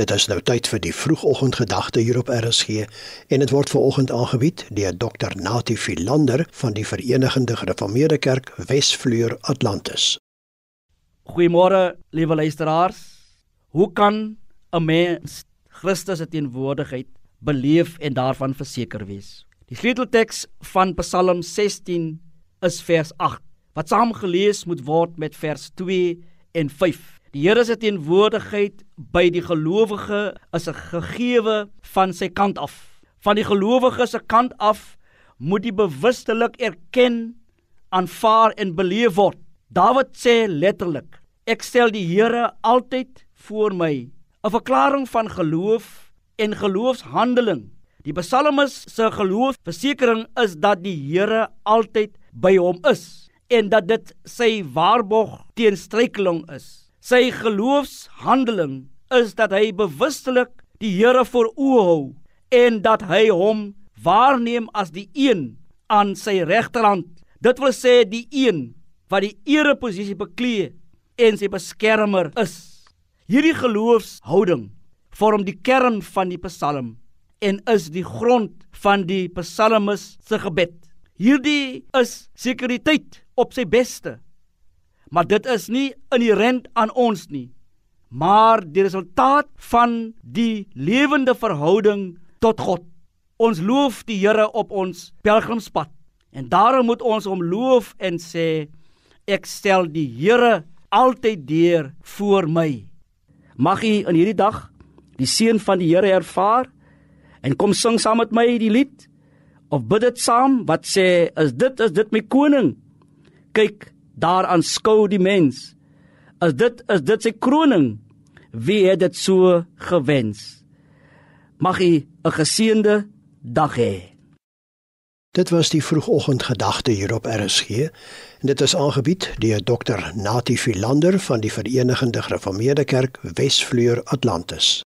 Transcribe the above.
Dit is nou tyd vir die vroegoggendgedagte hier op RSG en dit word veraloggend aangebied deur Dr. Natie Philander van die Verenigde Gereformeerde Kerk Wesvleur Atlantis. Goeiemôre, liewe luisteraars. Hoe kan 'n mens Christus se teenwoordigheid beleef en daarvan verseker wees? Die sleutelteks van Psalm 16 is vers 8 wat saam gelees moet word met vers 2 en 5. Die Here se teenwoordigheid by die gelowige is 'n gegewe van sy kant af. Van die gelowige se kant af moet die bewustelik erken, aanvaar en beleef word. Dawid sê letterlik: Ek stel die Here altyd voor my. 'n Verklaring van geloof en geloofshandeling. Die psalmis se geloofversekering is dat die Here altyd by hom is en dat dit sy waarborg teen struikeling is. Sy geloofshandeling is dat hy bewustelik die Here voor oë hou en dat hy hom waarneem as die een aan sy regterhand. Dit wil sê die een wat die ereposisie beklee en sy beskermer is. Hierdie geloofshouding vorm die kern van die Psalm en is die grond van die psalmis se gebed. Hierdie is sekuriteit op sy beste maar dit is nie inherent aan ons nie. Maar die resultaat van die lewende verhouding tot God. Ons loof die Here op ons pelgrimspad. En daarom moet ons hom loof en sê ek stel die Here altyd deur voor my. Mag u in hierdie dag die seën van die Here ervaar en kom sing saam met my die lied of bid dit saam wat sê is dit is dit my koning? Kyk daar aanskou die mens. As dit is dit sy kroning. Wie het dit so gewens? Mag u 'n geseënde dag hê. Dit was die vroegoggendgedagte hier op RSG en dit is aangebied deur Dr. Natie Philander van die Verenigde Gereformeerde Kerk Wesvleur Atlantis.